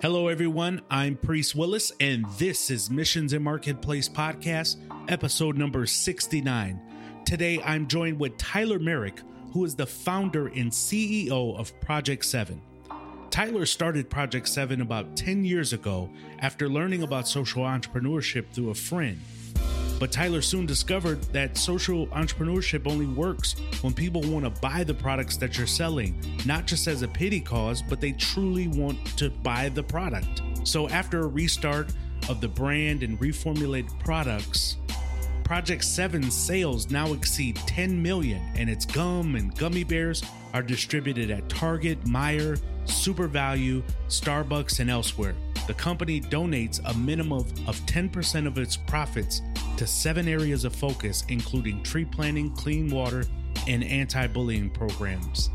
Hello, everyone. I'm Priest Willis, and this is Missions and Marketplace Podcast, episode number 69. Today, I'm joined with Tyler Merrick, who is the founder and CEO of Project 7. Tyler started Project 7 about 10 years ago after learning about social entrepreneurship through a friend. But Tyler soon discovered that social entrepreneurship only works when people want to buy the products that you're selling, not just as a pity cause, but they truly want to buy the product. So after a restart of the brand and reformulated products, Project 7 sales now exceed 10 million, and its gum and gummy bears are distributed at Target, Meijer, SuperValu, Starbucks, and elsewhere. The company donates a minimum of 10% of its profits to seven areas of focus, including tree planting, clean water, and anti bullying programs.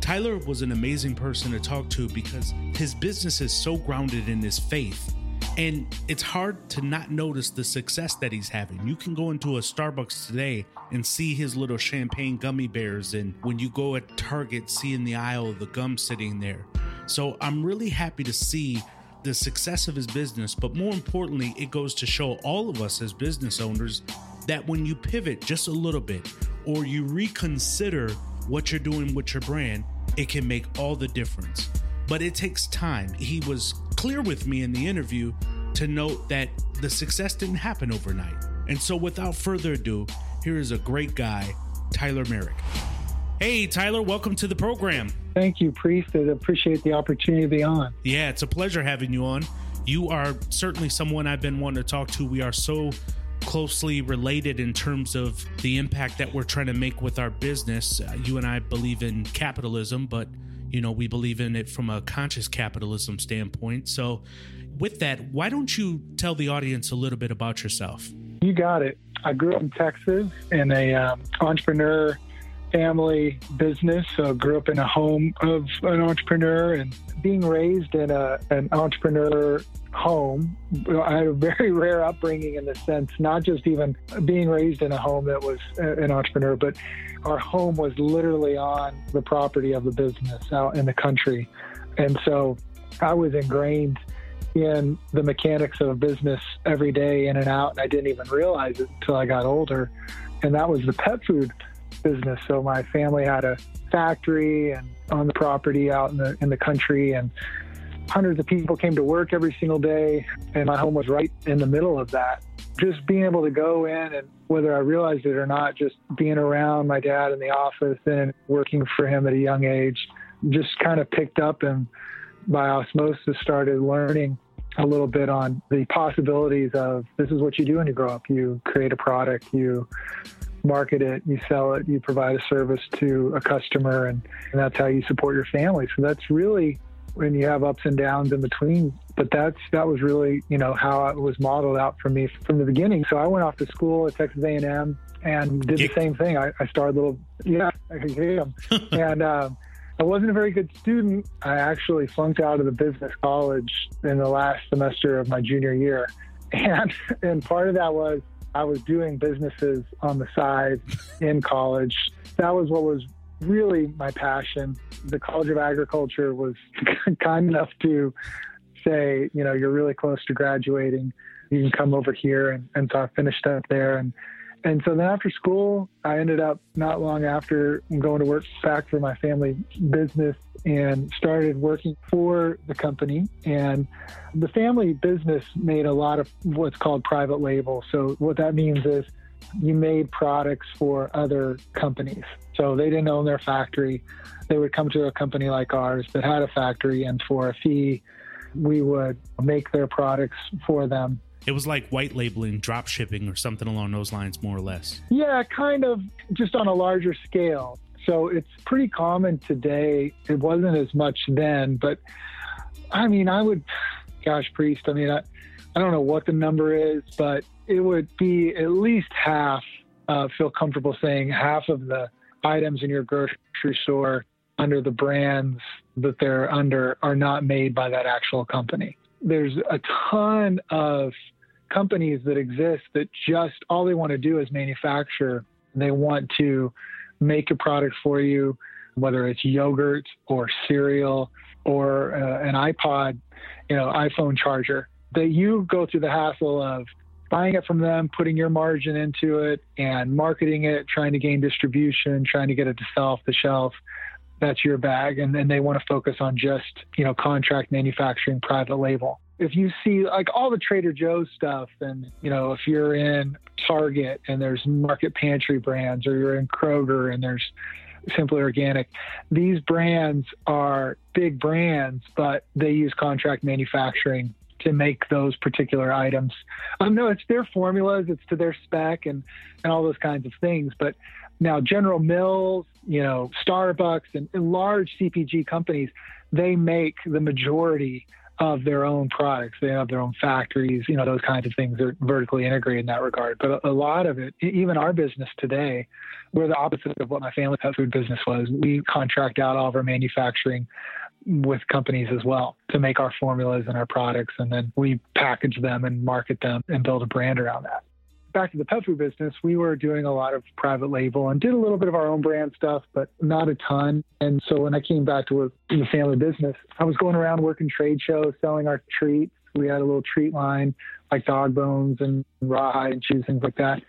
Tyler was an amazing person to talk to because his business is so grounded in his faith. And it's hard to not notice the success that he's having. You can go into a Starbucks today and see his little champagne gummy bears, and when you go at Target, see in the aisle the gum sitting there. So I'm really happy to see the success of his business, but more importantly, it goes to show all of us as business owners that when you pivot just a little bit or you reconsider what you're doing with your brand, it can make all the difference. But it takes time. He was clear with me in the interview to note that the success didn't happen overnight. And so, without further ado, here is a great guy, Tyler Merrick. Hey, Tyler, welcome to the program. Thank you, Priest. I appreciate the opportunity to be on. Yeah, it's a pleasure having you on. You are certainly someone I've been wanting to talk to. We are so closely related in terms of the impact that we're trying to make with our business. Uh, you and I believe in capitalism, but you know, we believe in it from a conscious capitalism standpoint. So, with that, why don't you tell the audience a little bit about yourself? You got it. I grew up in Texas in a um, entrepreneur family business. So grew up in a home of an entrepreneur and being raised in a, an entrepreneur home. I had a very rare upbringing in the sense, not just even being raised in a home that was an entrepreneur, but our home was literally on the property of the business out in the country. And so I was ingrained in the mechanics of business every day in and out. And I didn't even realize it until I got older. And that was the pet food business. So my family had a factory and on the property out in the in the country and hundreds of people came to work every single day and my home was right in the middle of that. Just being able to go in and whether I realized it or not, just being around my dad in the office and working for him at a young age, just kind of picked up and by osmosis started learning a little bit on the possibilities of this is what you do when you grow up. You create a product, you market it, you sell it, you provide a service to a customer, and, and that's how you support your family. So that's really when you have ups and downs in between. But that's that was really you know how it was modeled out for me from the beginning. So I went off to school at Texas A&M and did the same thing. I, I started a little yeah I could hear them and. Um, I wasn't a very good student. I actually flunked out of the business college in the last semester of my junior year. And and part of that was I was doing businesses on the side in college. That was what was really my passion. The College of Agriculture was kind enough to say, you know, you're really close to graduating. You can come over here. And, and so I finished up there. And and so then after school, I ended up not long after going to work back for my family business and started working for the company. And the family business made a lot of what's called private label. So what that means is you made products for other companies. So they didn't own their factory. They would come to a company like ours that had a factory, and for a fee, we would make their products for them it was like white labeling, drop shipping, or something along those lines, more or less. Yeah, kind of just on a larger scale. So it's pretty common today. It wasn't as much then, but I mean, I would, gosh, Priest, I mean, I, I don't know what the number is, but it would be at least half, uh, feel comfortable saying half of the items in your grocery store under the brands that they're under are not made by that actual company. There's a ton of companies that exist that just all they want to do is manufacture. They want to make a product for you, whether it's yogurt or cereal or uh, an iPod, you know, iPhone charger, that you go through the hassle of buying it from them, putting your margin into it, and marketing it, trying to gain distribution, trying to get it to sell off the shelf. That's your bag, and then they want to focus on just you know contract manufacturing, private label. If you see like all the Trader Joe's stuff, and you know if you're in Target and there's Market Pantry brands, or you're in Kroger and there's Simply Organic. These brands are big brands, but they use contract manufacturing to make those particular items. Um, no, it's their formulas, it's to their spec, and and all those kinds of things. But now, General Mills, you know, Starbucks, and, and large CPG companies, they make the majority of their own products. They have their own factories, you know, those kinds of things are vertically integrated in that regard. But a, a, lot of it, even our business today, we're the opposite of what my family pet food business was. We contract out all of our manufacturing with companies as well to make our formulas and our products, and then we package them and market them and build a brand around that back to the pet food business, we were doing a lot of private label and did a little bit of our own brand stuff, but not a ton. And so when I came back to the family business, I was going around working trade shows, selling our treats. We had a little treat line like dog bones and rawhide and chews, things like that.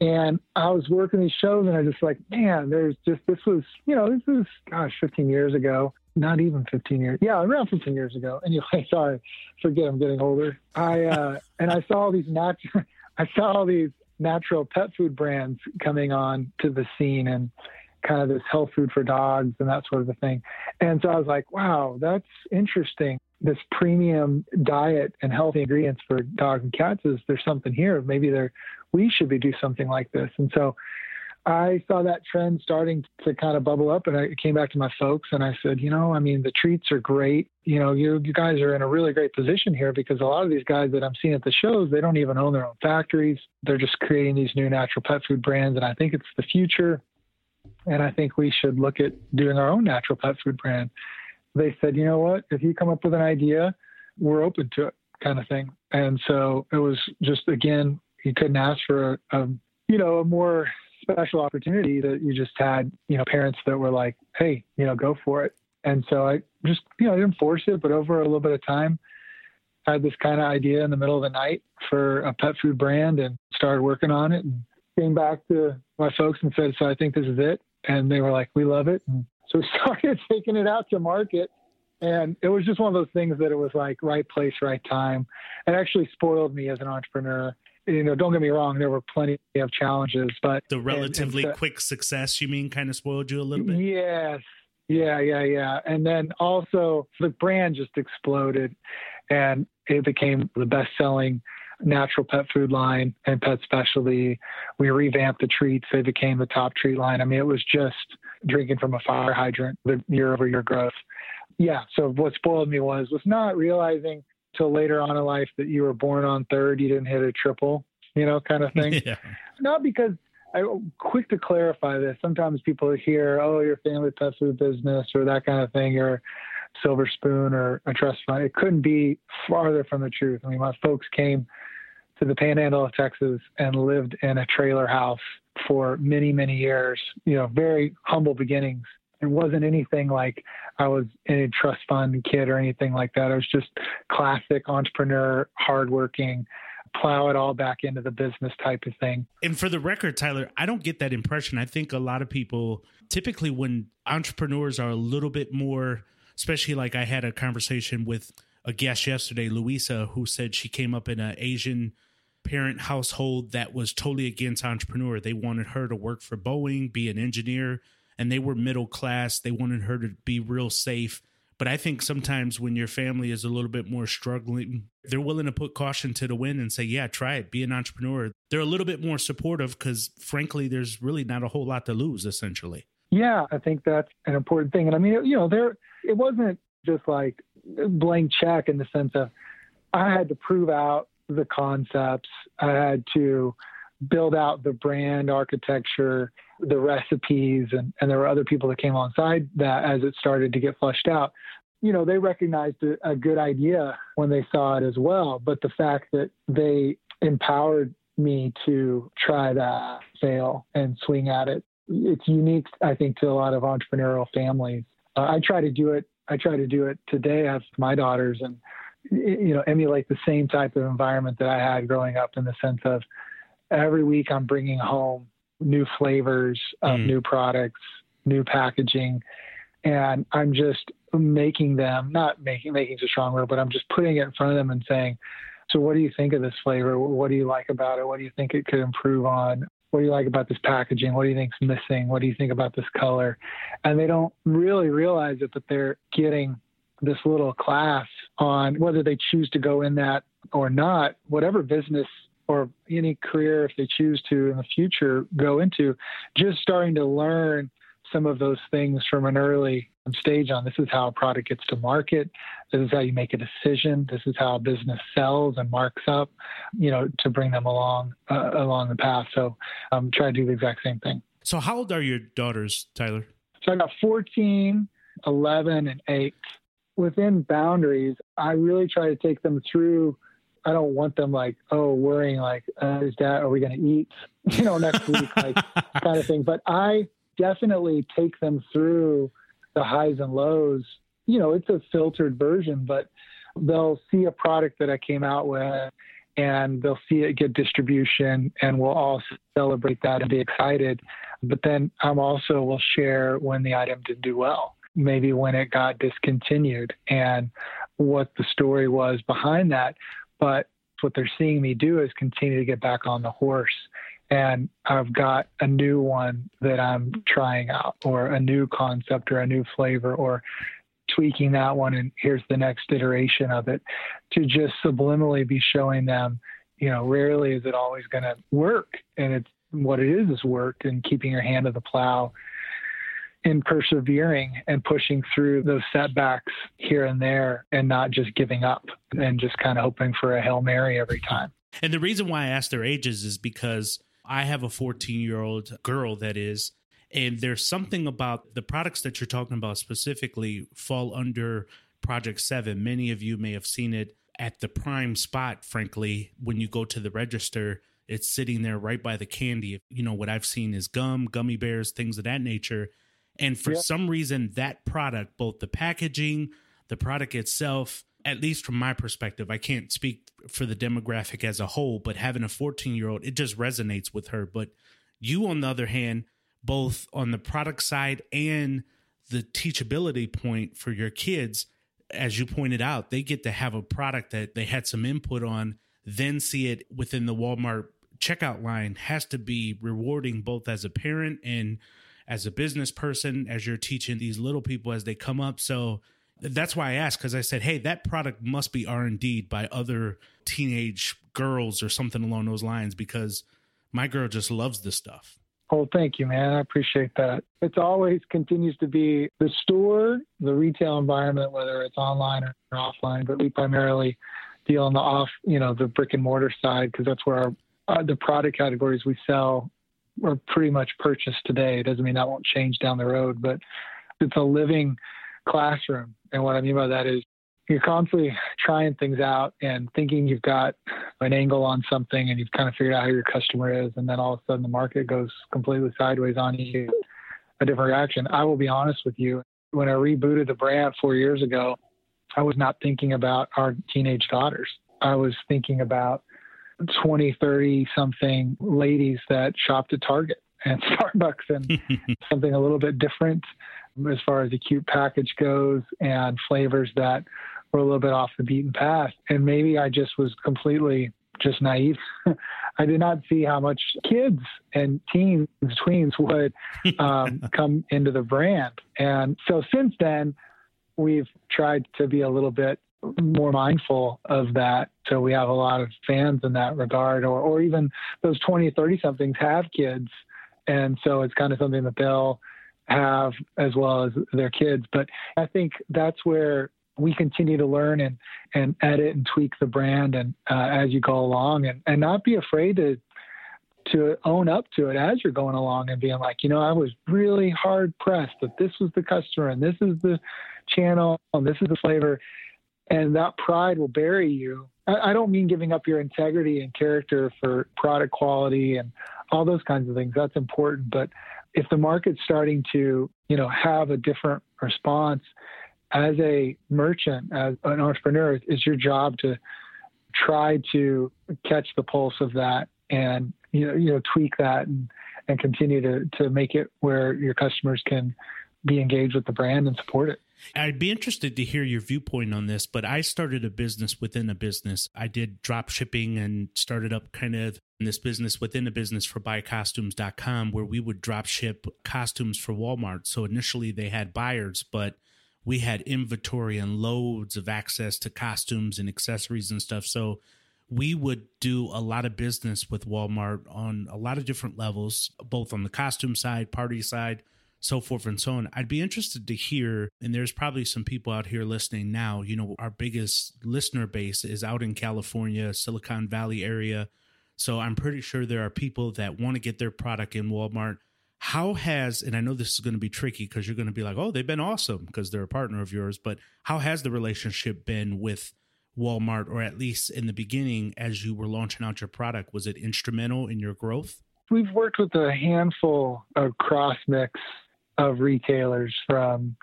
And I was working these shows and I just like, man, there's just, this was, you know, this was, gosh, 15 years ago. Not even 15 years. Yeah, around 15 years ago. Anyway, sorry, forget I'm getting older. I, uh, and I saw all these natural, I saw all these natural pet food brands coming on to the scene and kind of this health food for dogs and that sort of a thing. And so I was like, wow, that's interesting. This premium diet and healthy ingredients for dogs and cats is there's something here. Maybe there we should be do something like this. And so I saw that trend starting to kind of bubble up, and I came back to my folks and I said, you know, I mean, the treats are great. You know, you you guys are in a really great position here because a lot of these guys that I'm seeing at the shows, they don't even own their own factories. They're just creating these new natural pet food brands, and I think it's the future. And I think we should look at doing our own natural pet food brand. They said, you know what? If you come up with an idea, we're open to it, kind of thing. And so it was just again, you couldn't ask for a, a you know a more special opportunity that you just had, you know, parents that were like, hey, you know, go for it. And so I just, you know, I didn't force it, but over a little bit of time, I had this kind of idea in the middle of the night for a pet food brand and started working on it and came back to my folks and said, so I think this is it. And they were like, we love it. And so we started taking it out to market. And it was just one of those things that it was like right place, right time. It actually spoiled me as an entrepreneur you know, don't get me wrong, there were plenty of challenges, but the relatively and, and, quick success, you mean, kind of spoiled you a little bit? Yes. Yeah, yeah, yeah. And then also the brand just exploded and it became the best selling natural pet food line and pet specialty. We revamped the treats. They became the top treat line. I mean, it was just drinking from a fire hydrant, the year over year growth. Yeah. So what spoiled me was, was not realizing till later on in life that you were born on third, you didn't hit a triple, you know, kind of thing. yeah. Not because I quick to clarify this. Sometimes people hear, "Oh, your family pet food business" or that kind of thing, or Silver Spoon or a trust fund. It couldn't be farther from the truth. I mean, my folks came to the Panhandle of Texas and lived in a trailer house for many, many years. You know, very humble beginnings. It wasn't anything like I was a trust fund kid or anything like that. I was just classic entrepreneur, hardworking, plow it all back into the business type of thing. And for the record, Tyler, I don't get that impression. I think a lot of people typically when entrepreneurs are a little bit more, especially like I had a conversation with a guest yesterday, Louisa, who said she came up in an Asian parent household that was totally against entrepreneur. They wanted her to work for Boeing, be an engineer, and they were middle class. They wanted her to be real safe. But I think sometimes when your family is a little bit more struggling, they're willing to put caution to the wind and say, yeah, try it, be an entrepreneur. They're a little bit more supportive because, frankly, there's really not a whole lot to lose, essentially. Yeah, I think that's an important thing. And I mean, you know, there, it wasn't just like blank check in the sense of I had to prove out the concepts, I had to build out the brand architecture the recipes, and, and there were other people that came alongside that as it started to get flushed out. You know, they recognized a, good idea when they saw it as well, but the fact that they empowered me to try that, fail, and swing at it, it's unique, I think, to a lot of entrepreneurial families. Uh, I try to do it I try to do it today. Have my daughters and you know emulate the same type of environment that I had growing up in the sense of every week I'm bringing home new flavors of mm. new products, new packaging, and I'm just making them not making making is a strong word, but I'm just putting it in front of them and saying, so what do you think of this flavor? What do you like about it? What do you think it could improve on? What do you like about this packaging? What do you think's missing? What do you think about this color? And they don't really realize it, but they're getting this little class on whether they choose to go in that or not, whatever business or any career if they choose to in the future go into, just starting to learn some of those things from an early stage on this is how a product gets to market. This is how you make a decision. This is how a business sells and marks up you know to bring them along uh, along the path. So um, try to do the exact same thing. So how old are your daughters tyler? So i got 14 11 and 8 within boundaries, I really try to take them through. I don't want them like, oh, worrying like, uh, is that, are we going to eat, you know, next week, like kind of thing. But I definitely take them through the highs and lows. You know, it's a filtered version, but they'll see a product that I came out with and they'll see it get distribution and we'll all celebrate that and be excited. But then I'm also will share when the item didn't do well maybe when it got discontinued and what the story was behind that. But what they're seeing me do is continue to get back on the horse. And I've got a new one that I'm trying out, or a new concept, or a new flavor, or tweaking that one. And here's the next iteration of it to just subliminally be showing them, you know, rarely is it always going to work. And it's what it is is work and keeping your hand to the plow in persevering and pushing through those setbacks here and there and not just giving up and just kind of hoping for a Hail Mary every time. And the reason why I asked their ages is because I have a 14 year old girl that is, and there's something about the products that you're talking about specifically fall under Project 7. Many of you may have seen it at the prime spot, frankly, when you go to the register. It's sitting there right by the candy. You know, what I've seen is gum, gummy bears, things of that nature and for some reason, that product, both the packaging, the product itself, at least from my perspective, I can't speak for the demographic as a whole, but having a 14 year old, it just resonates with her. But you, on the other hand, both on the product side and the teachability point for your kids, as you pointed out, they get to have a product that they had some input on, then see it within the Walmart checkout line has to be rewarding both as a parent and as a business person as you're teaching these little people as they come up so that's why i asked because i said hey that product must be r&d by other teenage girls or something along those lines because my girl just loves this stuff Oh, thank you, man. I appreciate that. It's always continues to be the store, the retail environment, whether it's online or offline, but we primarily deal on the off, you know, the brick and mortar side because that's where our uh, the product categories we sell are pretty much purchased today. It doesn't mean that won't change down the road, but it's a living classroom. And what I mean by that is you're constantly trying things out and thinking you've got an angle on something and you've kind of figured out how your customer is. And then all of a sudden the market goes completely sideways on you, a different reaction. I will be honest with you. When I rebooted the brand four years ago, I was not thinking about our teenage daughters. I was thinking about 20, 30 something ladies that shopped at Target and Starbucks and something a little bit different as far as the cute package goes and flavors that were a little bit off the beaten path. And maybe I just was completely just naive. I did not see how much kids and teens, tweens would um, come into the brand. And so since then, we've tried to be a little bit more mindful of that. So we have a lot of fans in that regard, or, or even those 20, 30 somethings have kids. And so it's kind of something that they'll have as well as their kids. But I think that's where we continue to learn and, and edit and tweak the brand and uh, as you go along and, and not be afraid to to own up to it as you're going along and being like, you know, I was really hard pressed that this was the customer and this is the channel and this is the flavor and that pride will bury you. I, don't mean giving up your integrity and character for product quality and all those kinds of things. That's important, but if the market's starting to, you know, have a different response, as a merchant, as an entrepreneur, it's your job to try to catch the pulse of that and you know you know tweak that and, and continue to to make it where your customers can be engaged with the brand and support it. I'd be interested to hear your viewpoint on this, but I started a business within a business. I did drop shipping and started up kind of this business within a business for buycostumes.com where we would drop ship costumes for Walmart. So initially they had buyers, but we had inventory and loads of access to costumes and accessories and stuff. So we would do a lot of business with Walmart on a lot of different levels, both on the costume side, party side, so forth and so on. I'd be interested to hear, and there's probably some people out here listening now. You know, our biggest listener base is out in California, Silicon Valley area. So I'm pretty sure there are people that want to get their product in Walmart. How has, and I know this is going to be tricky because you're going to be like, oh, they've been awesome because they're a partner of yours, but how has the relationship been with Walmart, or at least in the beginning as you were launching out your product? Was it instrumental in your growth? We've worked with a handful of cross mix of retailers from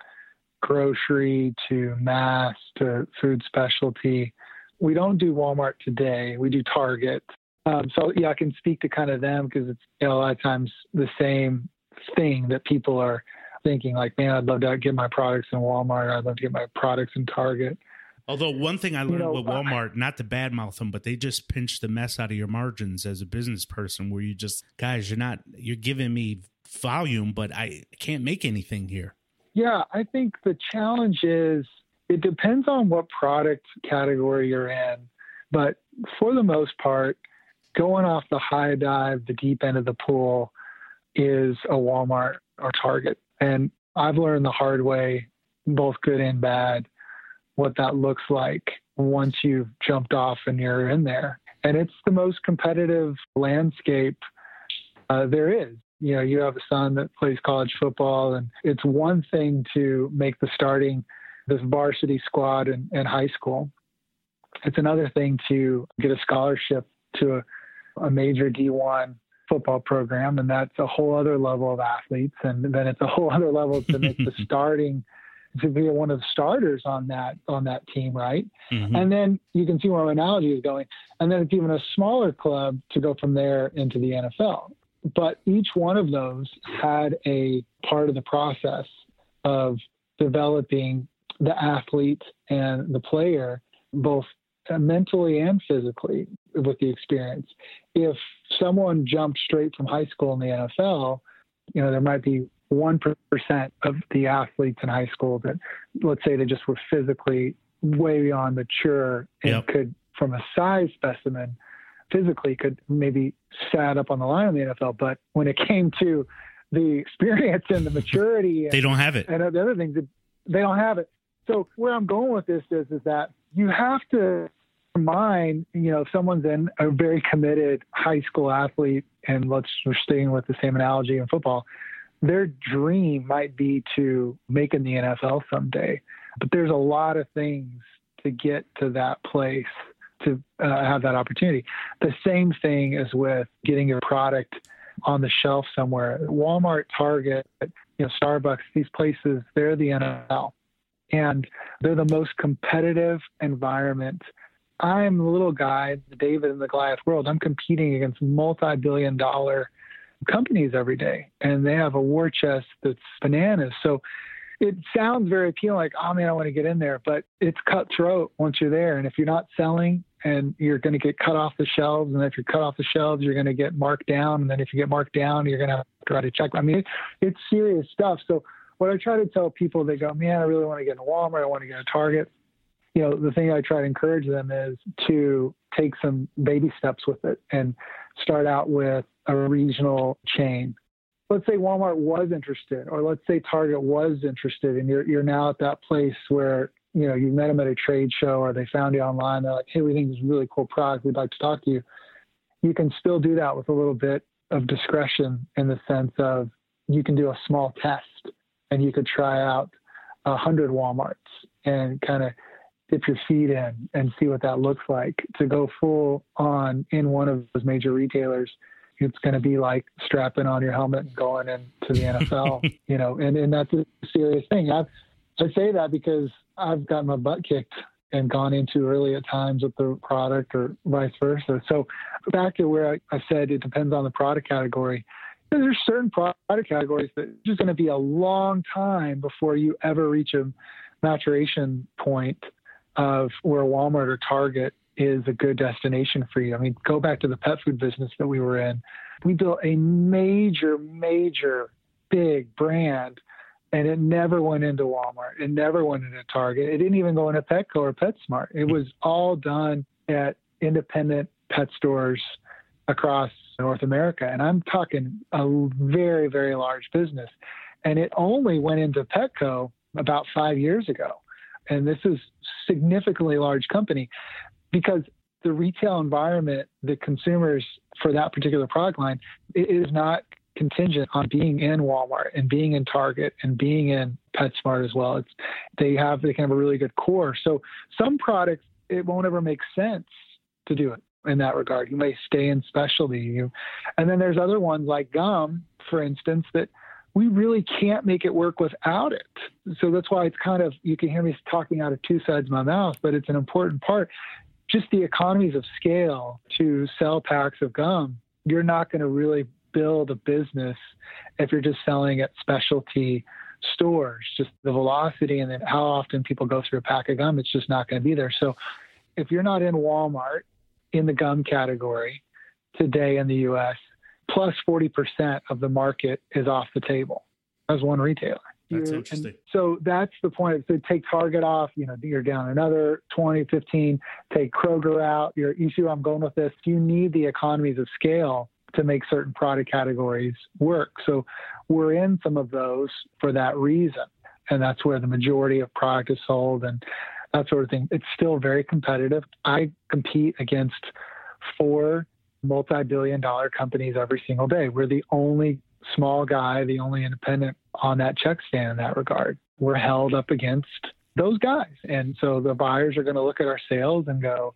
grocery to mass to food specialty. We don't do Walmart today. We do Target. Um, so yeah, I can speak to kind of them because it's you know, a lot of times the same thing that people are thinking like, man, I'd love to get my products in Walmart. I'd love to get my products in Target. Although one thing I learned you know, with Walmart, not to badmouth them, but they just pinch the mess out of your margins as a business person. Where you just, guys, you're not, you're giving me volume, but I can't make anything here. Yeah, I think the challenge is it depends on what product category you're in, but for the most part, going off the high dive, the deep end of the pool, is a Walmart or Target, and I've learned the hard way, both good and bad what that looks like once you've jumped off and you're in there. And it's the most competitive landscape uh, there is. You know, you have a son that plays college football, and it's one thing to make the starting this varsity squad in, in high school. It's another thing to get a scholarship to a, a major D1 football program, and that's a whole other level of athletes. And then it's a whole other level to make the starting to be one of the starters on that on that team, right? Mm-hmm. And then you can see where my analogy is going. And then it's even a smaller club to go from there into the NFL. But each one of those had a part of the process of developing the athlete and the player, both mentally and physically, with the experience. If someone jumped straight from high school in the NFL, you know, there might be 1% of the athletes in high school that, let's say, they just were physically way beyond mature and yep. could, from a size specimen, physically could maybe sat up on the line in the NFL. But when it came to the experience and the maturity, and, they don't have it. And the other things, they don't have it. So where I'm going with this is, is that you have to mind, you know, if someone's in a very committed high school athlete, and let's we're staying with the same analogy in football, their dream might be to make in the NFL someday, but there's a lot of things to get to that place to uh, have that opportunity. The same thing is with getting your product on the shelf somewhere. Walmart, Target, you know, Starbucks, these places, they're the NFL. And they're the most competitive environment. I'm the little guy, the David in the Goliath world. I'm competing against multi billion dollar companies every day, and they have a war chest that's bananas. So it sounds very appealing, like, oh man, I want to get in there, but it's cutthroat once you're there. And if you're not selling, and you're going to get cut off the shelves, and if you're cut off the shelves, you're going to get marked down, and then if you get marked down, you're going to have to check. I mean, it, it's serious stuff. So what I try to tell people, they go, man, I really want to get in Walmart, I want to get a Target. You know, the thing I try to encourage them is to take some baby steps with it and start out with a regional chain. Let's say Walmart was interested, or let's say Target was interested, and you're you're now at that place where you know you met them at a trade show, or they found you online. They're like, "Hey, we think this is a really cool product. We'd like to talk to you." You can still do that with a little bit of discretion, in the sense of you can do a small test, and you could try out a hundred WalMarts and kind of dip your feet in and see what that looks like. To go full on in one of those major retailers it's going to be like strapping on your helmet and going into the NFL, you know, and, and that's a serious thing. I've, I say that because I've gotten my butt kicked and gone into early at times with the product or vice versa. So back to where I, I said it depends on the product category. There's certain product categories that it's just going to be a long time before you ever reach a maturation point of where Walmart or Target is a good destination for you. I mean, go back to the pet food business that we were in. We built a major, major, big brand and it never went into Walmart. It never went into Target. It didn't even go into Petco or PetSmart. It was all done at independent pet stores across North America. And I'm talking a very, very large business. And it only went into Petco about five years ago. And this is significantly large company because the retail environment, the consumers for that particular product line, it is not contingent on being in Walmart and being in Target and being in PetSmart as well. It's they have they can have a really good core. So some products it won't ever make sense to do it in that regard. You may stay in specialty. You, and then there's other ones like gum, for instance, that we really can't make it work without it. So that's why it's kind of you can hear me talking out of two sides of my mouth, but it's an important part. Just the economies of scale to sell packs of gum, you're not going to really build a business if you're just selling at specialty stores. Just the velocity and then how often people go through a pack of gum, it's just not going to be there. So if you're not in Walmart in the gum category today in the US, plus 40% of the market is off the table as one retailer. That's interesting. so that's the point. So take Target off, you know, you're down another 20, 15, take Kroger out. You're, you see where I'm going with this? You need the economies of scale to make certain product categories work. So we're in some of those for that reason. And that's where the majority of product is sold and that sort of thing. It's still very competitive. I compete against four multi billion dollar companies every single day. We're the only small guy, the only independent on that check stand in that regard. We're held up against those guys. And so the buyers are going to look at our sales and go,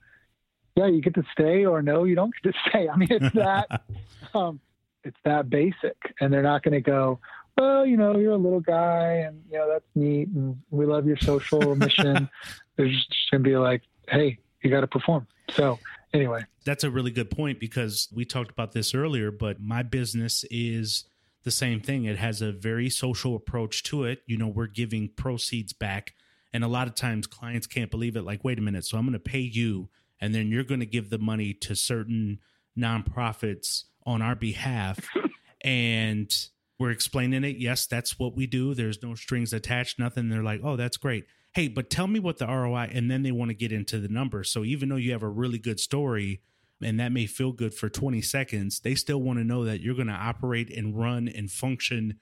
yeah, you get to stay or no, you don't get to stay. I mean, it's that, um, it's that basic. And they're not going to go, well, you know, you're a little guy and, you know, that's neat. And we love your social mission. They're just going to be like, hey, you got to perform. So anyway. That's a really good point because we talked about this earlier, but my business is the same thing. It has a very social approach to it. You know, we're giving proceeds back. And a lot of times clients can't believe it. Like, wait a minute. So I'm going to pay you and then you're going to give the money to certain nonprofits on our behalf and we're explaining it yes that's what we do there's no strings attached nothing they're like oh that's great hey but tell me what the roi and then they want to get into the numbers so even though you have a really good story and that may feel good for 20 seconds they still want to know that you're going to operate and run and function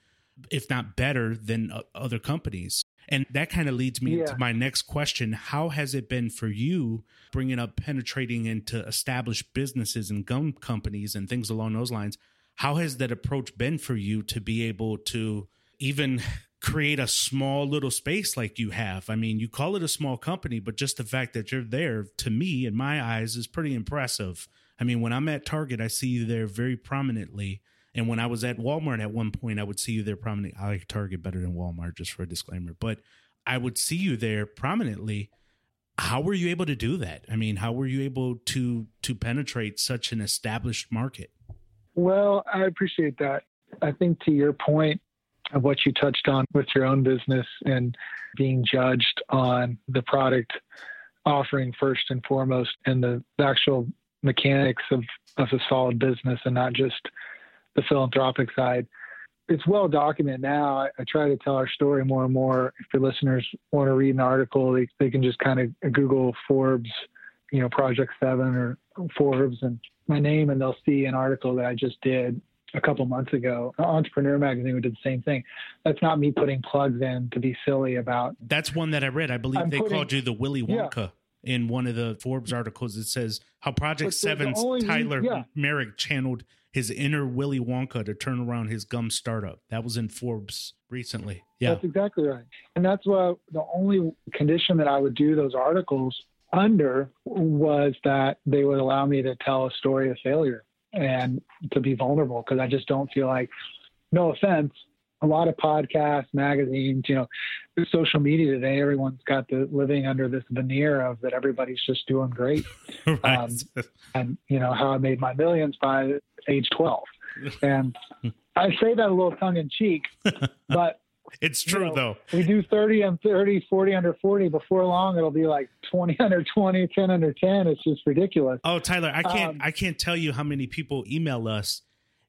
if not better than other companies and that kind of leads me yeah. to my next question. How has it been for you bringing up penetrating into established businesses and gum companies and things along those lines? How has that approach been for you to be able to even create a small little space like you have? I mean, you call it a small company, but just the fact that you're there to me, in my eyes, is pretty impressive. I mean, when I'm at Target, I see you there very prominently. And when I was at Walmart at one point, I would see you there prominently. I like Target better than Walmart, just for a disclaimer. But I would see you there prominently. How were you able to do that? I mean, how were you able to to penetrate such an established market? Well, I appreciate that. I think to your point of what you touched on with your own business and being judged on the product offering first and foremost and the actual mechanics of, of a solid business and not just the philanthropic side. It's well documented now. I, I, try to tell our story more and more. If your listeners want to read an article, they, they can just kind of Google Forbes, you know, Project Seven or Forbes and my name, and they'll see an article that I just did a couple months ago. Entrepreneur Magazine we did the same thing. That's not me putting plugs in to be silly about. That's one that I read. I believe I'm they putting, called you the Willy Wonka. Yeah in one of the Forbes articles. It says how Project Seven's Tyler yeah. Merrick channeled his inner Willy Wonka to turn around his gum startup. That was in Forbes recently. Yeah, that's exactly right. And that's why the only condition that I would do those articles under was that they would allow me to tell a story of failure and to be vulnerable because I just don't feel like, no offense, a lot of podcasts, magazines, you know, social media today, everyone's got the living under this veneer of that everybody's just doing great. right. um, and you know how I made my millions by age 12. And I say that a little tongue in cheek, but it's true you know, though. We do 30 and 30, 40 under 40. Before long, it'll be like 20 under 20, 10 under 10. It's just ridiculous. Oh, Tyler, I can't, um, I can't tell you how many people email us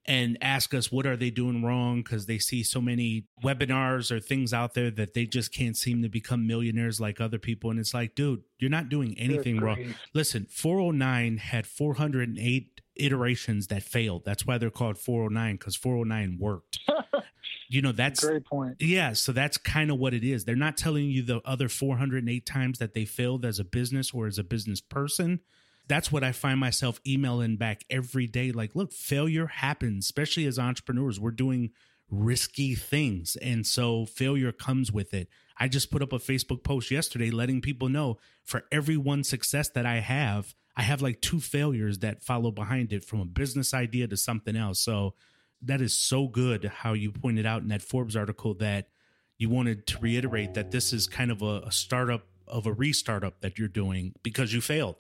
and ask us what are they doing wrong because they see so many webinars or things out there that they just can't seem to become millionaires like other people and it's like dude you're not doing anything wrong listen 409 had 408 iterations that failed that's why they're called 409 because 409 worked you know that's great point. Yeah so that's kind of what it is. They're not telling you the other 408 times that they failed as a business or as a business person. That's what i find myself emailing back every day like look failure happens especially as entrepreneurs. We're doing risky things and so failure comes with it. I just put up a facebook post yesterday letting people know for every one success that i have i have like two failures that follow behind it from a business idea to something else. So that is so good how you pointed out in that Forbes article that you wanted to reiterate that this is kind of a, a startup of a restartup that you're doing because you failed.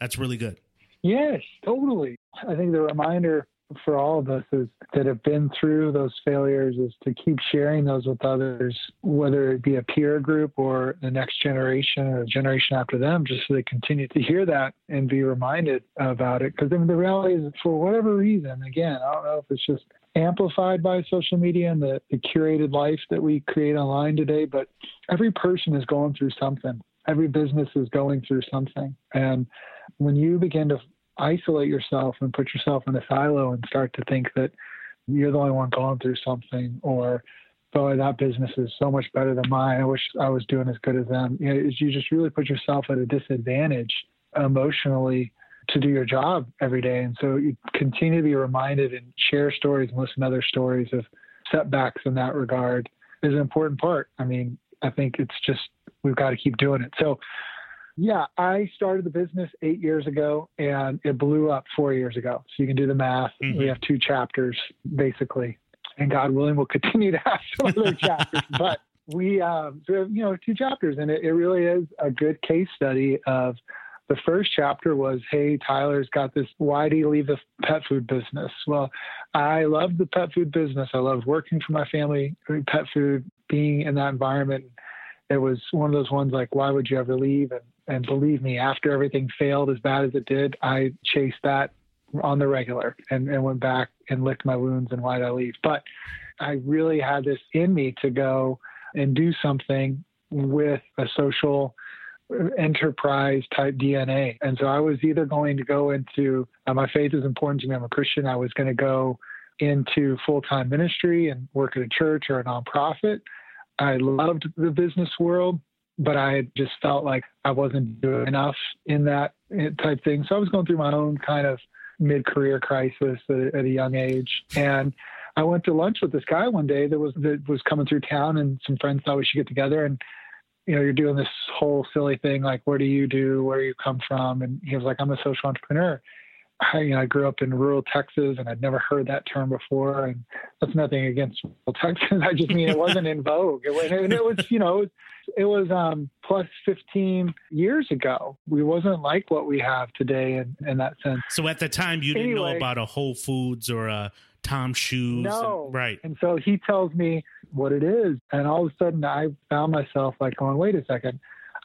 That's really good. Yes, totally. I think the reminder for all of us is that have been through those failures is to keep sharing those with others, whether it be a peer group or the next generation or the generation after them, just so they continue to hear that and be reminded about it. Because I mean, the reality is, for whatever reason, again, I don't know if it's just amplified by social media and the, the curated life that we create online today, but every person is going through something. Every business is going through something. And when you begin to isolate yourself and put yourself in a silo and start to think that you're the only one going through something or boy that business is so much better than mine. I wish i was doing as good as them. You know you just really put yourself at a disadvantage emotionally to do your job every day. And so you continue to be reminded and share stories and listen to other stories of setbacks in that regard is an important part. I mean i think it's just we've got to keep doing it. So yeah, I started the business eight years ago and it blew up four years ago. So you can do the math. Mm-hmm. We have two chapters basically, and God willing, we'll continue to have some other chapters. But we, um, so have, you know, two chapters, and it, it really is a good case study of the first chapter was, hey, Tyler's got this. Why do you leave the pet food business? Well, I loved the pet food business. I loved working for my family, pet food, being in that environment. It was one of those ones like, why would you ever leave? And and believe me, after everything failed as bad as it did, I chased that on the regular and, and went back and licked my wounds and why'd I leave. But I really had this in me to go and do something with a social enterprise type DNA. And so I was either going to go into uh, my faith is important to me. I'm a Christian. I was going to go into full time ministry and work at a church or a nonprofit. I loved the business world but I just felt like I wasn't doing enough in that eh, type thing. So I was going through my own kind of mid-career crisis at, at, a young age, and I went to lunch with this guy one day that was that was coming through town, and some friends thought we should get together and. You know, you're doing this whole silly thing like, what do you do? Where do you come from? And he was like, I'm a social entrepreneur. I, you know, I grew up in rural Texas and I'd never heard that term before. And that's nothing against rural Texas. I just mean it wasn't in vogue. It was, it was you know, it was, it was um, plus 15 years ago. We wasn't like what we have today in, in that sense. So at the time, you didn't know about a Whole Foods or a Tom Shoes. No. And, right. And so he tells me what it is. And all of a sudden, I found myself like going, wait a second.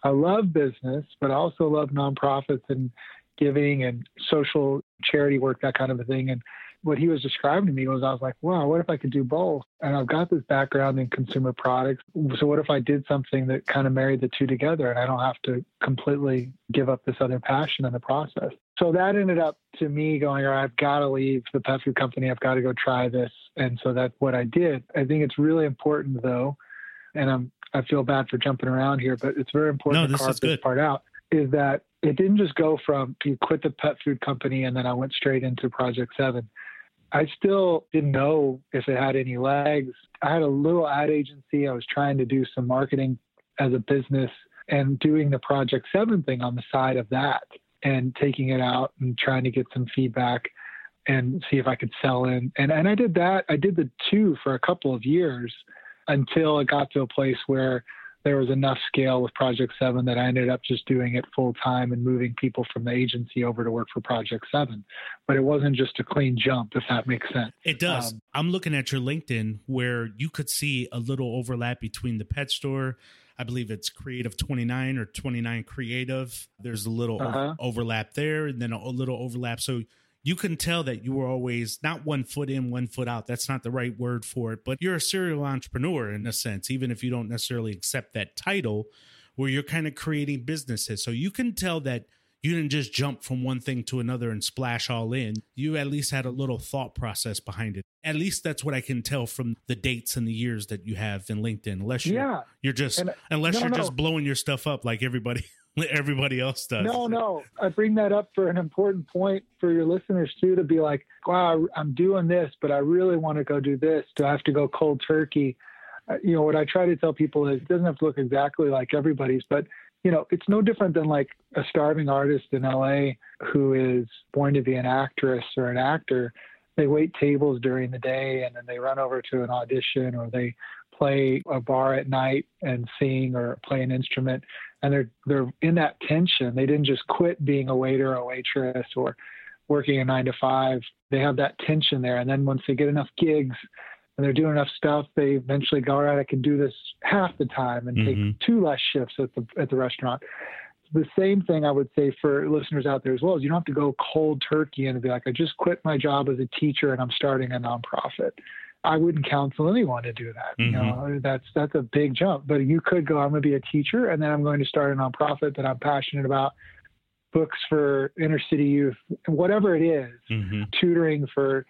I love business, but I also love nonprofits and giving and social charity work, that kind of a thing. And what he was describing to me was I was like, wow, what if I could do both? And I've got this background in consumer products. So what if I did something that kind of married the two together and I don't have to completely give up this other passion in the process? So that ended up to me going, all right, I've got to leave the pet food company. I've got to go try this. And so that's what I did. I think it's really important though, and I'm I feel bad for jumping around here, but it's very important no, to carve this part out, is that it didn't just go from you quit the pet food company and then I went straight into Project Seven. I still didn't know if it had any legs. I had a little ad agency. I was trying to do some marketing as a business and doing the Project Seven thing on the side of that and taking it out and trying to get some feedback and see if I could sell in. And and I did that. I did the two for a couple of years until it got to a place where there was enough scale with Project Seven that I ended up just doing it full time and moving people from the agency over to work for Project Seven. But it wasn't just a clean jump, if that makes sense. It does. Um, I'm looking at your LinkedIn where you could see a little overlap between the pet store. I believe it's Creative 29 or 29 Creative. There's a little uh-huh. overlap there, and then a little overlap. So you can tell that you were always not one foot in, one foot out. That's not the right word for it, but you're a serial entrepreneur in a sense, even if you don't necessarily accept that title, where you're kind of creating businesses. So you can tell that you didn't just jump from one thing to another and splash all in. You at least had a little thought process behind it. At least that's what I can tell from the dates and the years that you have in LinkedIn. Unless you're, yeah. you're just and, unless no, you're no. just blowing your stuff up like everybody everybody else does. No, no. I bring that up for an important point for your listeners too to be like, wow, I'm doing this, but I really want to go do this. Do I have to go cold turkey? Uh, you know, what I try to tell people is it doesn't have to look exactly like everybody's, but you know, it's no different than like a starving artist in LA who is born to be an actress or an actor. They wait tables during the day and then they run over to an audition or they play a bar at night and sing or play an instrument and they're they're in that tension. They didn't just quit being a waiter or waitress or working a nine to five. They have that tension there, and then once they get enough gigs and they're doing enough stuff, they eventually go, all right, I can do this half the time and mm-hmm. take two less shifts at the at the restaurant. The same thing I would say for listeners out there as well is you don't have to go cold turkey and be like, I just quit my job as a teacher and I'm starting a nonprofit. I wouldn't counsel anyone to do that. Mm-hmm. You know, that's that's a big jump. But you could go, I'm going to be a teacher, and then I'm going to start a nonprofit that I'm passionate about, books for inner city youth, whatever it is, mm-hmm. tutoring for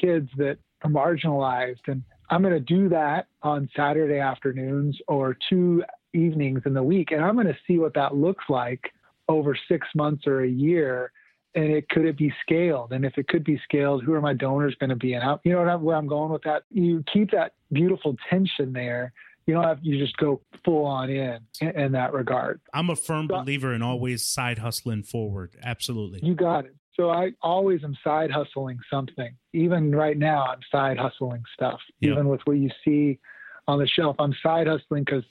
kids that are marginalized, and I'm going to do that on Saturday afternoons or two evenings in the week, and I'm going to see what that looks like over six months or a year and it could it be scaled? And if it could be scaled who are my donors going to be? And how you know where i'm going with that you keep that beautiful tension there. You don't have you just go full on in, in that regard. I'm a firm so, believer in always side hustling forward. Absolutely. You got it. So i always am side hustling something. Even right now i'm side hustling stuff. Yep. even with what you see on the shelf i'm side hustling because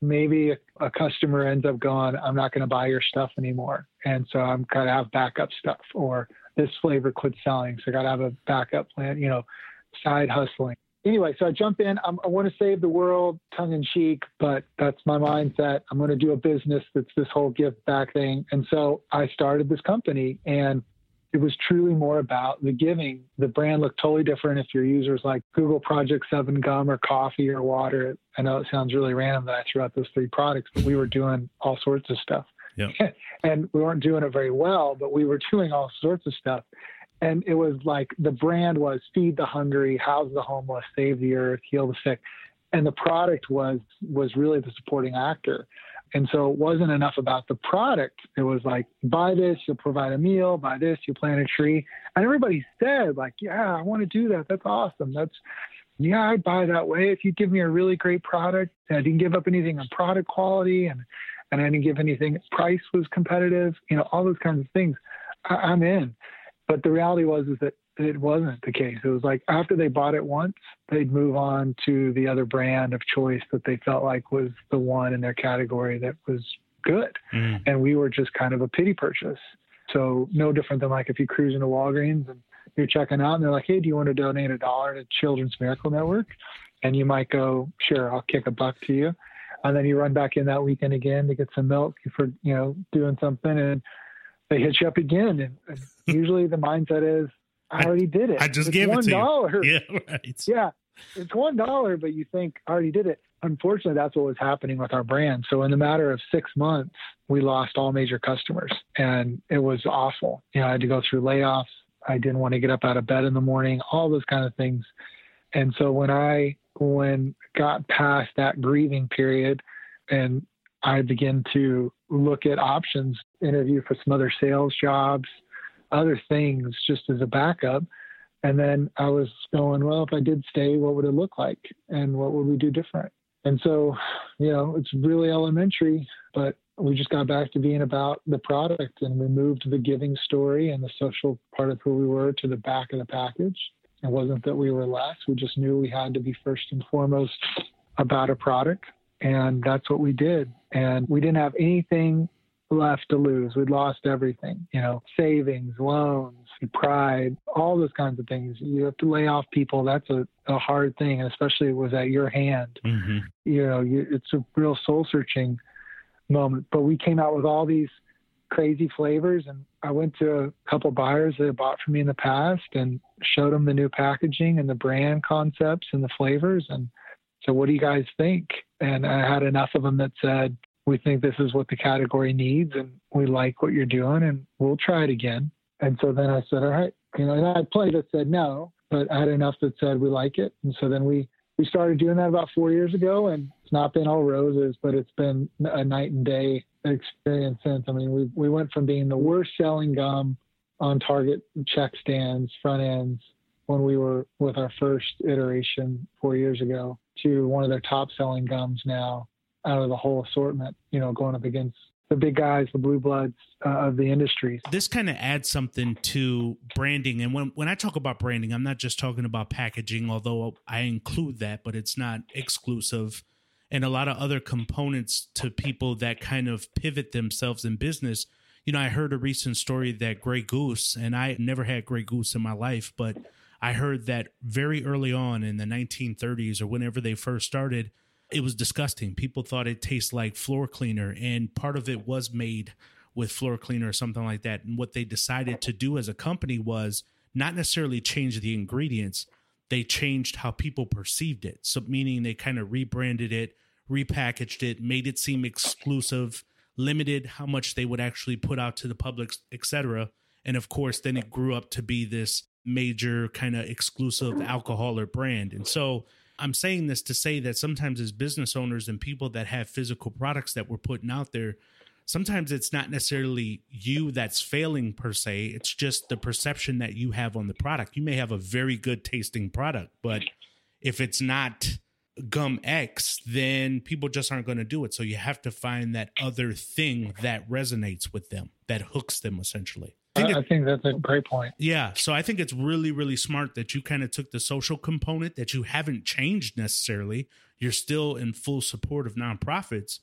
maybe a, customer ends up going, I'm not going to buy your stuff anymore. And so I'm got to have backup stuff or this flavor quit selling. So I got to have a backup plan, you know, side hustling. Anyway, so I jump in. I'm, i want to save the world tongue in cheek, but that's my mindset. I'm going to do a business that's this whole give back thing. And so I started this company and it was truly more about the giving. The brand looked totally different if your users like Google Project 7 gum or coffee or water. I know it sounds really random that I threw out those three products, but we were doing all sorts of stuff. Yep. and we weren't doing it very well, but we were doing all sorts of stuff. And it was like the brand was feed the hungry, house the homeless, save the earth, heal the sick. And the product was was really the supporting actor. And so it wasn't enough about the product. It was like, buy this, you'll provide a meal, buy this, you plant a tree. And everybody said, like, yeah, I want to do that. That's awesome. That's, yeah, I'd buy that way. If you give me a really great product, I didn't give up anything on product quality and, and I didn't give anything, price was competitive, you know, all those kinds of things. I, I'm in. But the reality was, is that it wasn't the case. It was like after they bought it once, they'd move on to the other brand of choice that they felt like was the one in their category that was good. Mm. And we were just kind of a pity purchase. So no different than like if you cruise into Walgreens and you're checking out and they're like, Hey, do you want to donate a dollar to Children's Miracle Network? And you might go, Sure, I'll kick a buck to you. And then you run back in that weekend again to get some milk for, you know, doing something and they hit you up again. And, and usually the mindset is, I already did it. I just it's gave it to $1. you. Yeah, right. Yeah, it's one dollar, but you think I already did it. Unfortunately, that's what was happening with our brand. So in the matter of six months, we lost all major customers, and it was awful. You know, I had to go through layoffs. I didn't want to get up out of bed in the morning. All those kind of things. And so when I when got past that grieving period, and I began to look at options, interview for some other sales jobs other things just as a backup. And then I was going, well, if I did stay, what would it look like? And what would we do different? And so, you know, it's really elementary, but we just got back to being about the product and we moved the giving story and the social part of who we were to the back of the package. It wasn't that we were less, we just knew we had to be first and foremost about a product And that's what we did. And we didn't have anything left to lose. We'd lost everything, you know, savings, loans, pride, all those kinds of things. You have to lay off people. That's a, a hard thing, especially it was at your hand. Mm-hmm. You know, you, it's a real soul searching moment. But we came out with all these crazy flavors and I went to a couple buyers that had bought from me in the past and showed them the new packaging and the brand concepts and the flavors and so what do you guys think? And I had enough of them that said, we think this is what the category needs and we like what you're doing and we'll try it again. And so then I said, all right, you know, and I plenty that said no, but I had enough that said we like it. And so then we, we started doing that about four years ago and it's not been all roses, but it's been a night and day experience since. I mean, we, we went from being the worst selling gum on Target check stands, front ends, when we were with our first iteration four years ago to one of their top selling gums now out of the whole assortment, you know, going up against the big guys, the blue bloods uh, of the industry. This kind of adds something to branding. And when, when I talk about branding, I'm not just talking about packaging, although I include that, but it's not exclusive. And a lot of other components to people that kind of pivot themselves in business. You know, I heard a recent story that Grey Goose, and I never had Grey Goose in my life, but I heard that very early on in the 1930s or whenever they first started, it was disgusting. People thought it tastes like floor cleaner, and part of it was made with floor cleaner or something like that. And what they decided to do as a company was not necessarily change the ingredients, they changed how people perceived it. So, meaning they kind of rebranded it, repackaged it, made it seem exclusive, limited how much they would actually put out to the public, etc. And of course, then it grew up to be this major kind of exclusive alcohol or brand. And so I'm saying this to say that sometimes as business owners and people that have physical products that we're putting out there, sometimes it's not necessarily you that's failing per se. It's just the perception that you have on the product. You may have a very good tasting product, but if it's not gum X, then people just aren't going to do it. So you have to find that other thing that resonates with them, that hooks them essentially think, I, think that's a great point. Yeah. So I think it's really, really smart that you kind of took the social component that you haven't changed necessarily. You're still in full support of nonprofits,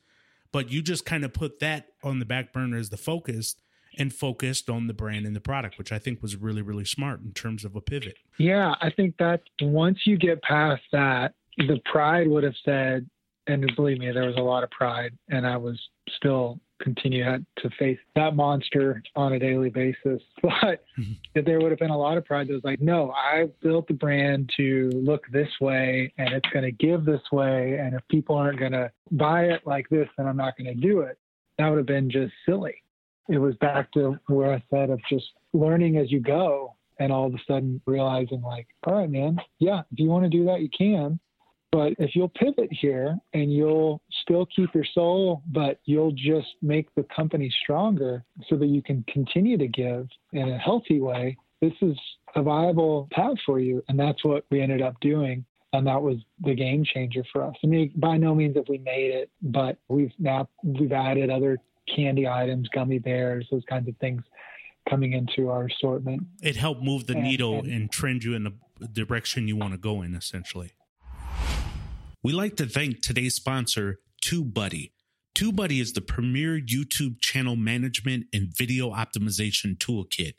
but you just kind of put that on the back burner as the focus and focused on the brand and the product, which I think was really, really smart in terms of a pivot. Yeah. I think that once you get past that, the pride would have said, and believe me, there was a lot of pride, and I was still continue to face that monster on a daily basis. But mm-hmm. there would have been a lot of pride that was like, no, I built the brand to look this way and it's going to give this way. And if people aren't going to buy it like this, then I'm not going to do it. That would have been just silly. It was back to where I said of just learning as you go and all of a sudden realizing like, all right, man, yeah, if you want to do that, you can. But if you'll pivot here and you'll still keep your soul, but you'll just make the company stronger so that you can continue to give in a healthy way, this is a viable path for you. And that's what we ended up doing. And that was the game changer for us. I mean, by no means have we made it, but we've now we've added other candy items, gummy bears, those kinds of things coming into our assortment. It helped move the and, needle and, and trend you in the direction you want to go in, essentially. We like to thank today's sponsor, TubeBuddy. TubeBuddy is the premier YouTube channel management and video optimization toolkit.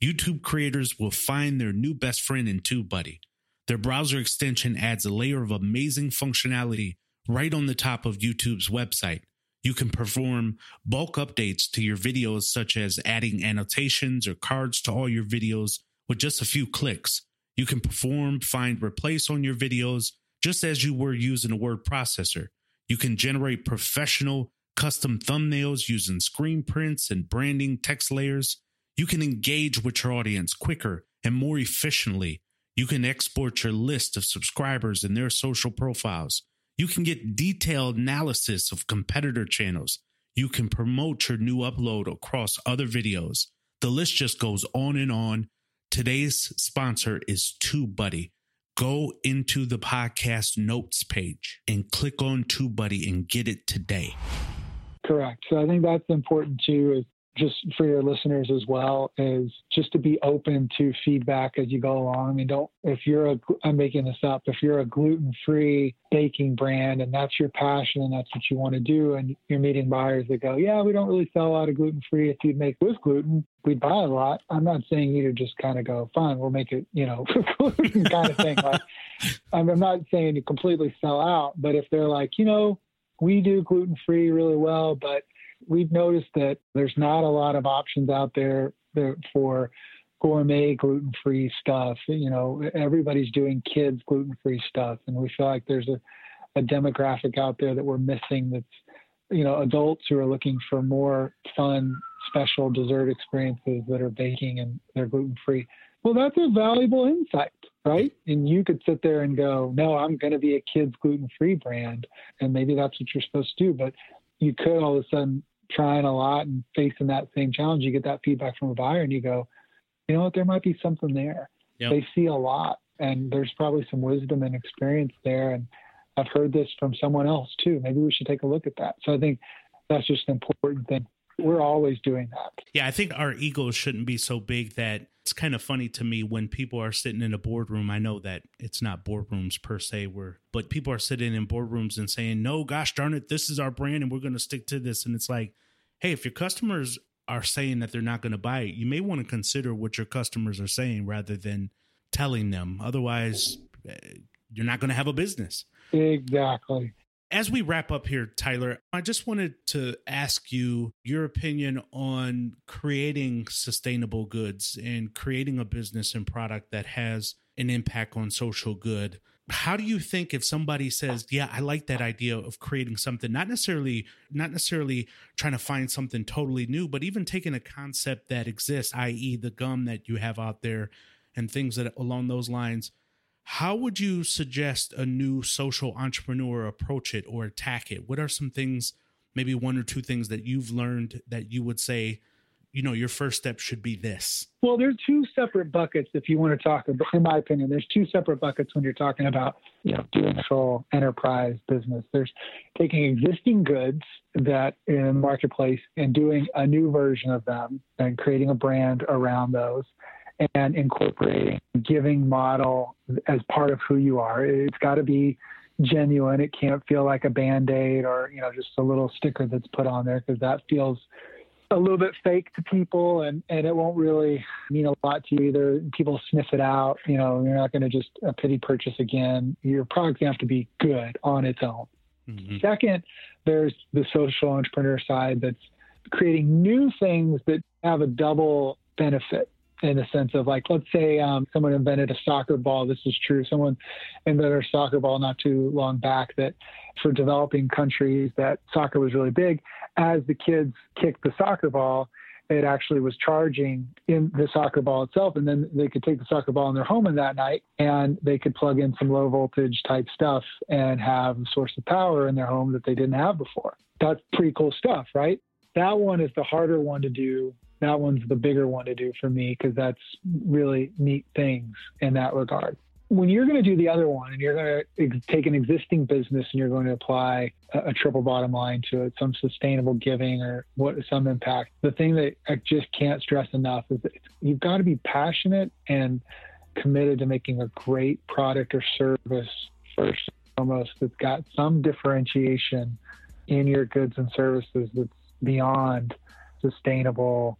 YouTube creators will find their new best friend in TubeBuddy. Their browser extension adds a layer of amazing functionality right on the top of YouTube's website. You can perform bulk updates to your videos, such as adding annotations or cards to all your videos with just a few clicks. You can perform find replace on your videos just as you were using a word processor. You can generate professional custom thumbnails using screen prints and branding text layers. You can engage with your audience quicker and more efficiently. You can export your list of subscribers and their social profiles. You can get detailed analysis of competitor channels. You can promote your new upload across other videos. The list just goes on and on. Today's sponsor is TubeBuddy go into the podcast notes page and click on TubeBuddy and get it today. Correct. So I think that's important too is just for your listeners as well is just to be open to feedback as you go along. I mean, don't, if you're a, I'm making this up, if you're a gluten free baking brand and that's your passion and that's what you want to do, and you're meeting buyers that go, yeah, we don't really sell a lot of gluten free. If you'd make with gluten, we'd buy a lot. I'm not saying you to just kind of go, fine, we'll make it, you know, gluten kind of thing. Like, I'm not saying you completely sell out, but if they're like, you know, we do gluten free really well, but we've noticed that there's not a lot of options out there for gourmet gluten free stuff. You know, everybody's doing kids gluten free stuff, and we feel like there's a, a demographic out there that we're missing. That's you know adults who are looking for more fun, special dessert experiences that are baking and they're gluten free. Well, that's a valuable insight, right? And you could sit there and go, no, I'm going to be a kids gluten free brand. And maybe that's what you're supposed to do. But you could all of a sudden trying a lot and facing that same challenge, you get that feedback from a buyer and you go, you know what, there might be something there. Yep. They see a lot and there's probably some wisdom and experience there. And I've heard this from someone else too. Maybe we should take a look at that. So I think that's just an important thing. We're always doing that. Yeah, I think our egos shouldn't be so big that it's kind of funny to me when people are sitting in a boardroom. I know that it's not boardrooms per se, where but people are sitting in boardrooms and saying, "No, gosh darn it, this is our brand, and we're going to stick to this." And it's like, hey, if your customers are saying that they're not going to buy it, you may want to consider what your customers are saying rather than telling them. Otherwise, eh, you're not going to have a business. Exactly. As we wrap up here, Tyler, I just wanted to ask you your opinion on creating sustainable goods and creating a business and product that has an impact on social good. How do you think if somebody says, "Yeah, I like that idea of creating something not necessarily not necessarily trying to find something totally new, but even taking a concept that exists, i.e. the gum that you have out there and things that along those lines, how would you suggest a new social entrepreneur approach it or attack it? What are some things, maybe one or two things that you've learned that you would say, you know, your first step should be this? Well, there's two separate buckets if you want to talk about, in my opinion, there's two separate buckets when you're talking about, you know, doing social enterprise business. There's taking existing goods that in the marketplace and doing a new version of them and creating a brand around those and incorporating giving model as part of who you are. It's got to be genuine. It can't feel like a band-aid or, you know, just a little sticker that's put on there because that feels a little bit fake to people and, and it won't really mean a lot to you either. People sniff it out, you know, you're not going to just a pity purchase again. Your product's going to have to be good on its own. Mm-hmm. Second, there's the social entrepreneur side that's creating new things that have a double benefit in the sense of like, let's say um, someone invented a soccer ball. This is true. Someone invented a soccer ball not too long back that for developing countries that soccer was really big. As the kids kicked the soccer ball, it actually was charging in the soccer ball itself. And then they could take the soccer ball in their home in that night and they could plug in some low voltage type stuff and have a source of power in their home that they didn't have before. That's pretty cool stuff, right? That one is the harder one to do that one's the bigger one to do for me because that's really neat things in that regard. When you're going to do the other one and you're going to take an existing business and you're going to apply a, a triple bottom line to it, some sustainable giving or what some impact, the thing that I just can't stress enough is that you've got to be passionate and committed to making a great product or service first and foremost that's got some differentiation in your goods and services that's beyond sustainable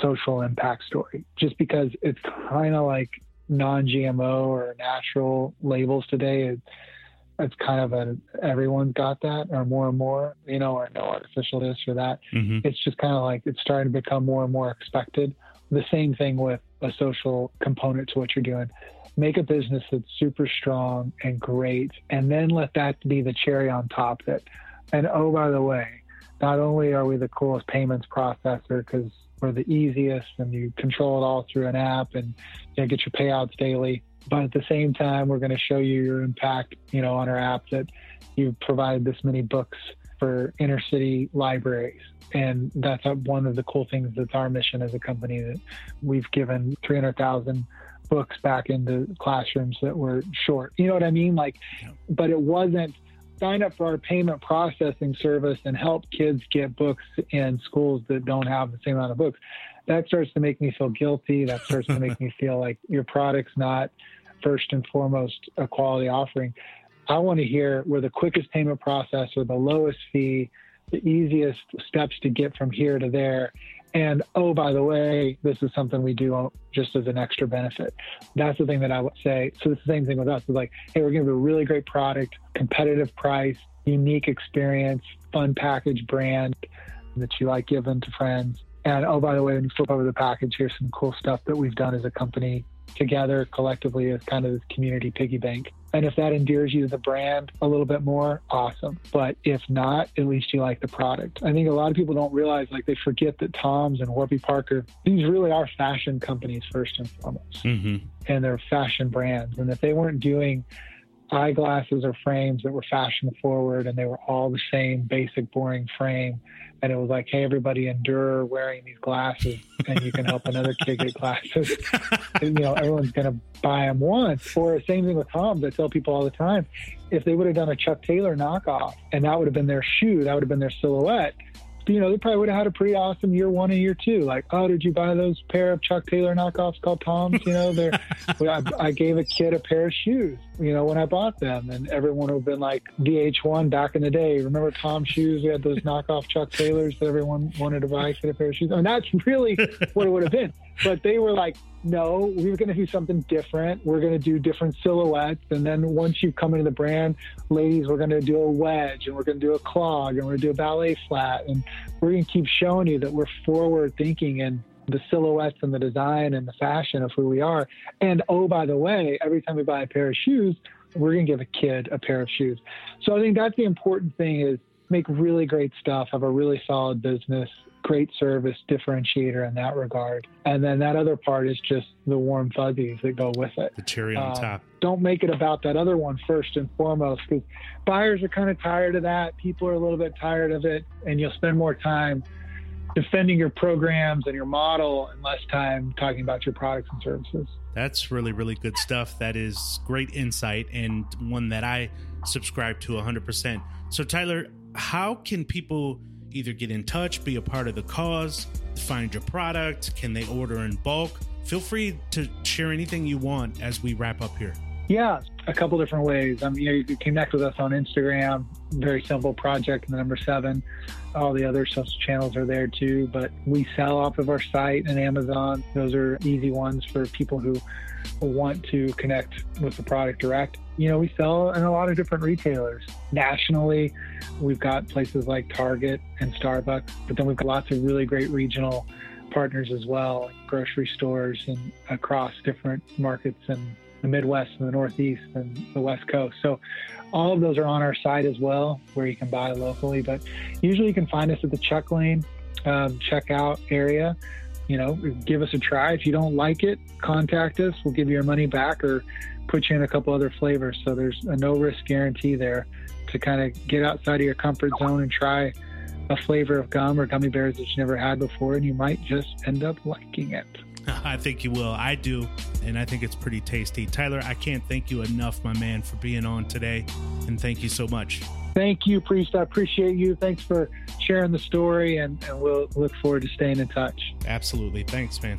social impact story just because it's kind of like non-GMO or natural labels today. It, it's kind of a everyone's got that or more and more, you know, or no artificial this or that. Mm-hmm. It's just kind of like it's starting to become more and more expected. The same thing with a social component to what you're doing. Make a business that's super strong and great, and then let that be the cherry on top. That, and oh by the way, not only are we the coolest payments processor because we're the easiest and you control it all through an app and you know, get your payouts daily, but at the same time, we're going to show you your impact, you know, on our app that you provide this many books for inner city libraries. And that's one of the cool things that's our mission as a company that we've given 300,000 books back into classrooms that were short. You know what I mean? Like, yeah. but it wasn't sign up for our payment processing service and help kids get books in schools that don't have the same amount of books, that starts to make me feel guilty. That starts to make me feel like your product's not first and foremost a quality offering. I want to hear where the quickest payment process or the lowest fee, the easiest steps to get from here to there. And oh, by the way, this is something we do just as an extra benefit. That's the thing that I would say. So it's the same thing with us. It's like, hey, we're have a really great product, competitive price, unique experience, fun package brand that you like giving to friends. And oh, by the way, when you flip over the package, here's some cool stuff that we've done as a company together collectively as kind of this community piggy bank. And if that endears you to the brand a little bit more, awesome. But if not, at least you like the product. I think a lot of people don't realize, like, they forget that Toms and Warby Parker, these really are fashion companies first and foremost. Mm-hmm. And they're fashion brands. And if they weren't doing eyeglasses or frames that were fashion forward and they were all the same basic, boring frame, and it was like, hey, everybody endure wearing these glasses, and you can help another kid get glasses. and, you know, everyone's going to buy them once. Or the same thing with Toms. I tell people all the time, if they would have done a Chuck Taylor knockoff, and that would have been their shoe, that would have been their silhouette you know, they probably would have had a pretty awesome year one and year two. Like, oh, did you buy those pair of Chuck Taylor knockoffs called Toms? You know, they're, I, I gave a kid a pair of shoes, you know, when I bought them. And everyone would have been like VH1 back in the day. Remember Tom shoes? We had those knockoff Chuck Taylors that everyone wanted to buy, get a pair of shoes. I mean, that's really what it would have been. But they were like, no, we are going to do something different. We're going to do different silhouettes. And then once you come into the brand, ladies, we're going to do a wedge and we're going to do a clog and we're going to do a ballet flat. And we're going to keep showing you that we're forward thinking and the silhouettes and the design and the fashion of who we are. And oh, by the way, every time we buy a pair of shoes, we're going to give a kid a pair of shoes. So I think that's the important thing is make really great stuff, have a really solid business, great service differentiator in that regard. And then that other part is just the warm fuzzies that go with it. The cherry on um, top. Don't make it about that other one first and foremost because buyers are kind of tired of that. People are a little bit tired of it, and you'll spend more time defending your programs and your model and less time talking about your products and services. That's really, really good stuff. That is great insight and one that I subscribe to 100%. So, Tyler, how can people either get in touch, be a part of the cause, find your product? Can they order in bulk? Feel free to share anything you want as we wrap up here. Yeah, a couple different ways. Um, you know, you can connect with us on Instagram. Very simple project, the number seven. All the other social channels are there too, but we sell off of our site and Amazon. Those are easy ones for people who want to connect with the product direct. You know, we sell in a lot of different retailers. Nationally, we've got places like Target and Starbucks, but then we've got lots of really great regional partners as well, grocery stores and across different markets in the Midwest and the Northeast and the West Coast. So all of those are on our site as well, where you can buy locally. But usually you can find us at the check lane um, checkout area you know, give us a try. If you don't like it, contact us. We'll give you your money back or put you in a couple other flavors. So there's a no risk guarantee there to kind of get outside of your comfort zone and try a flavor of gum or gummy bears that you never had before, and you might just end up liking it. I think you will. I do. And I think it's pretty tasty. Tyler, I can't thank you enough, my man, for being on today. And thank you so much. Thank you, Priest. I appreciate you. Thanks for sharing the story, and, and we'll look forward to staying in touch. Absolutely. Thanks, man.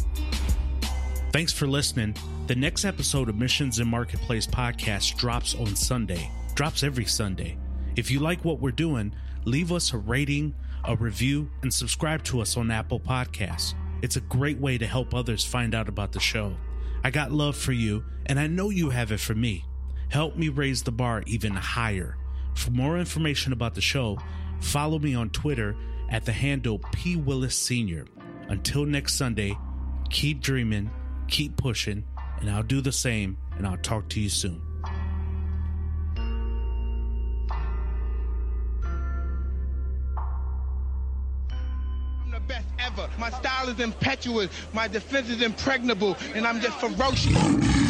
Thanks for listening. The next episode of Missions and Marketplace podcast drops on Sunday, drops every Sunday. If you like what we're doing, leave us a rating, a review, and subscribe to us on Apple Podcasts. It's a great way to help others find out about the show. I got love for you, and I know you have it for me. Help me raise the bar even higher. For more information about the show, follow me on Twitter at the handle P. Willis Sr. Until next Sunday, keep dreaming, keep pushing, and I'll do the same, and I'll talk to you soon. I'm the best ever. My style is impetuous, my defense is impregnable, and I'm just ferocious.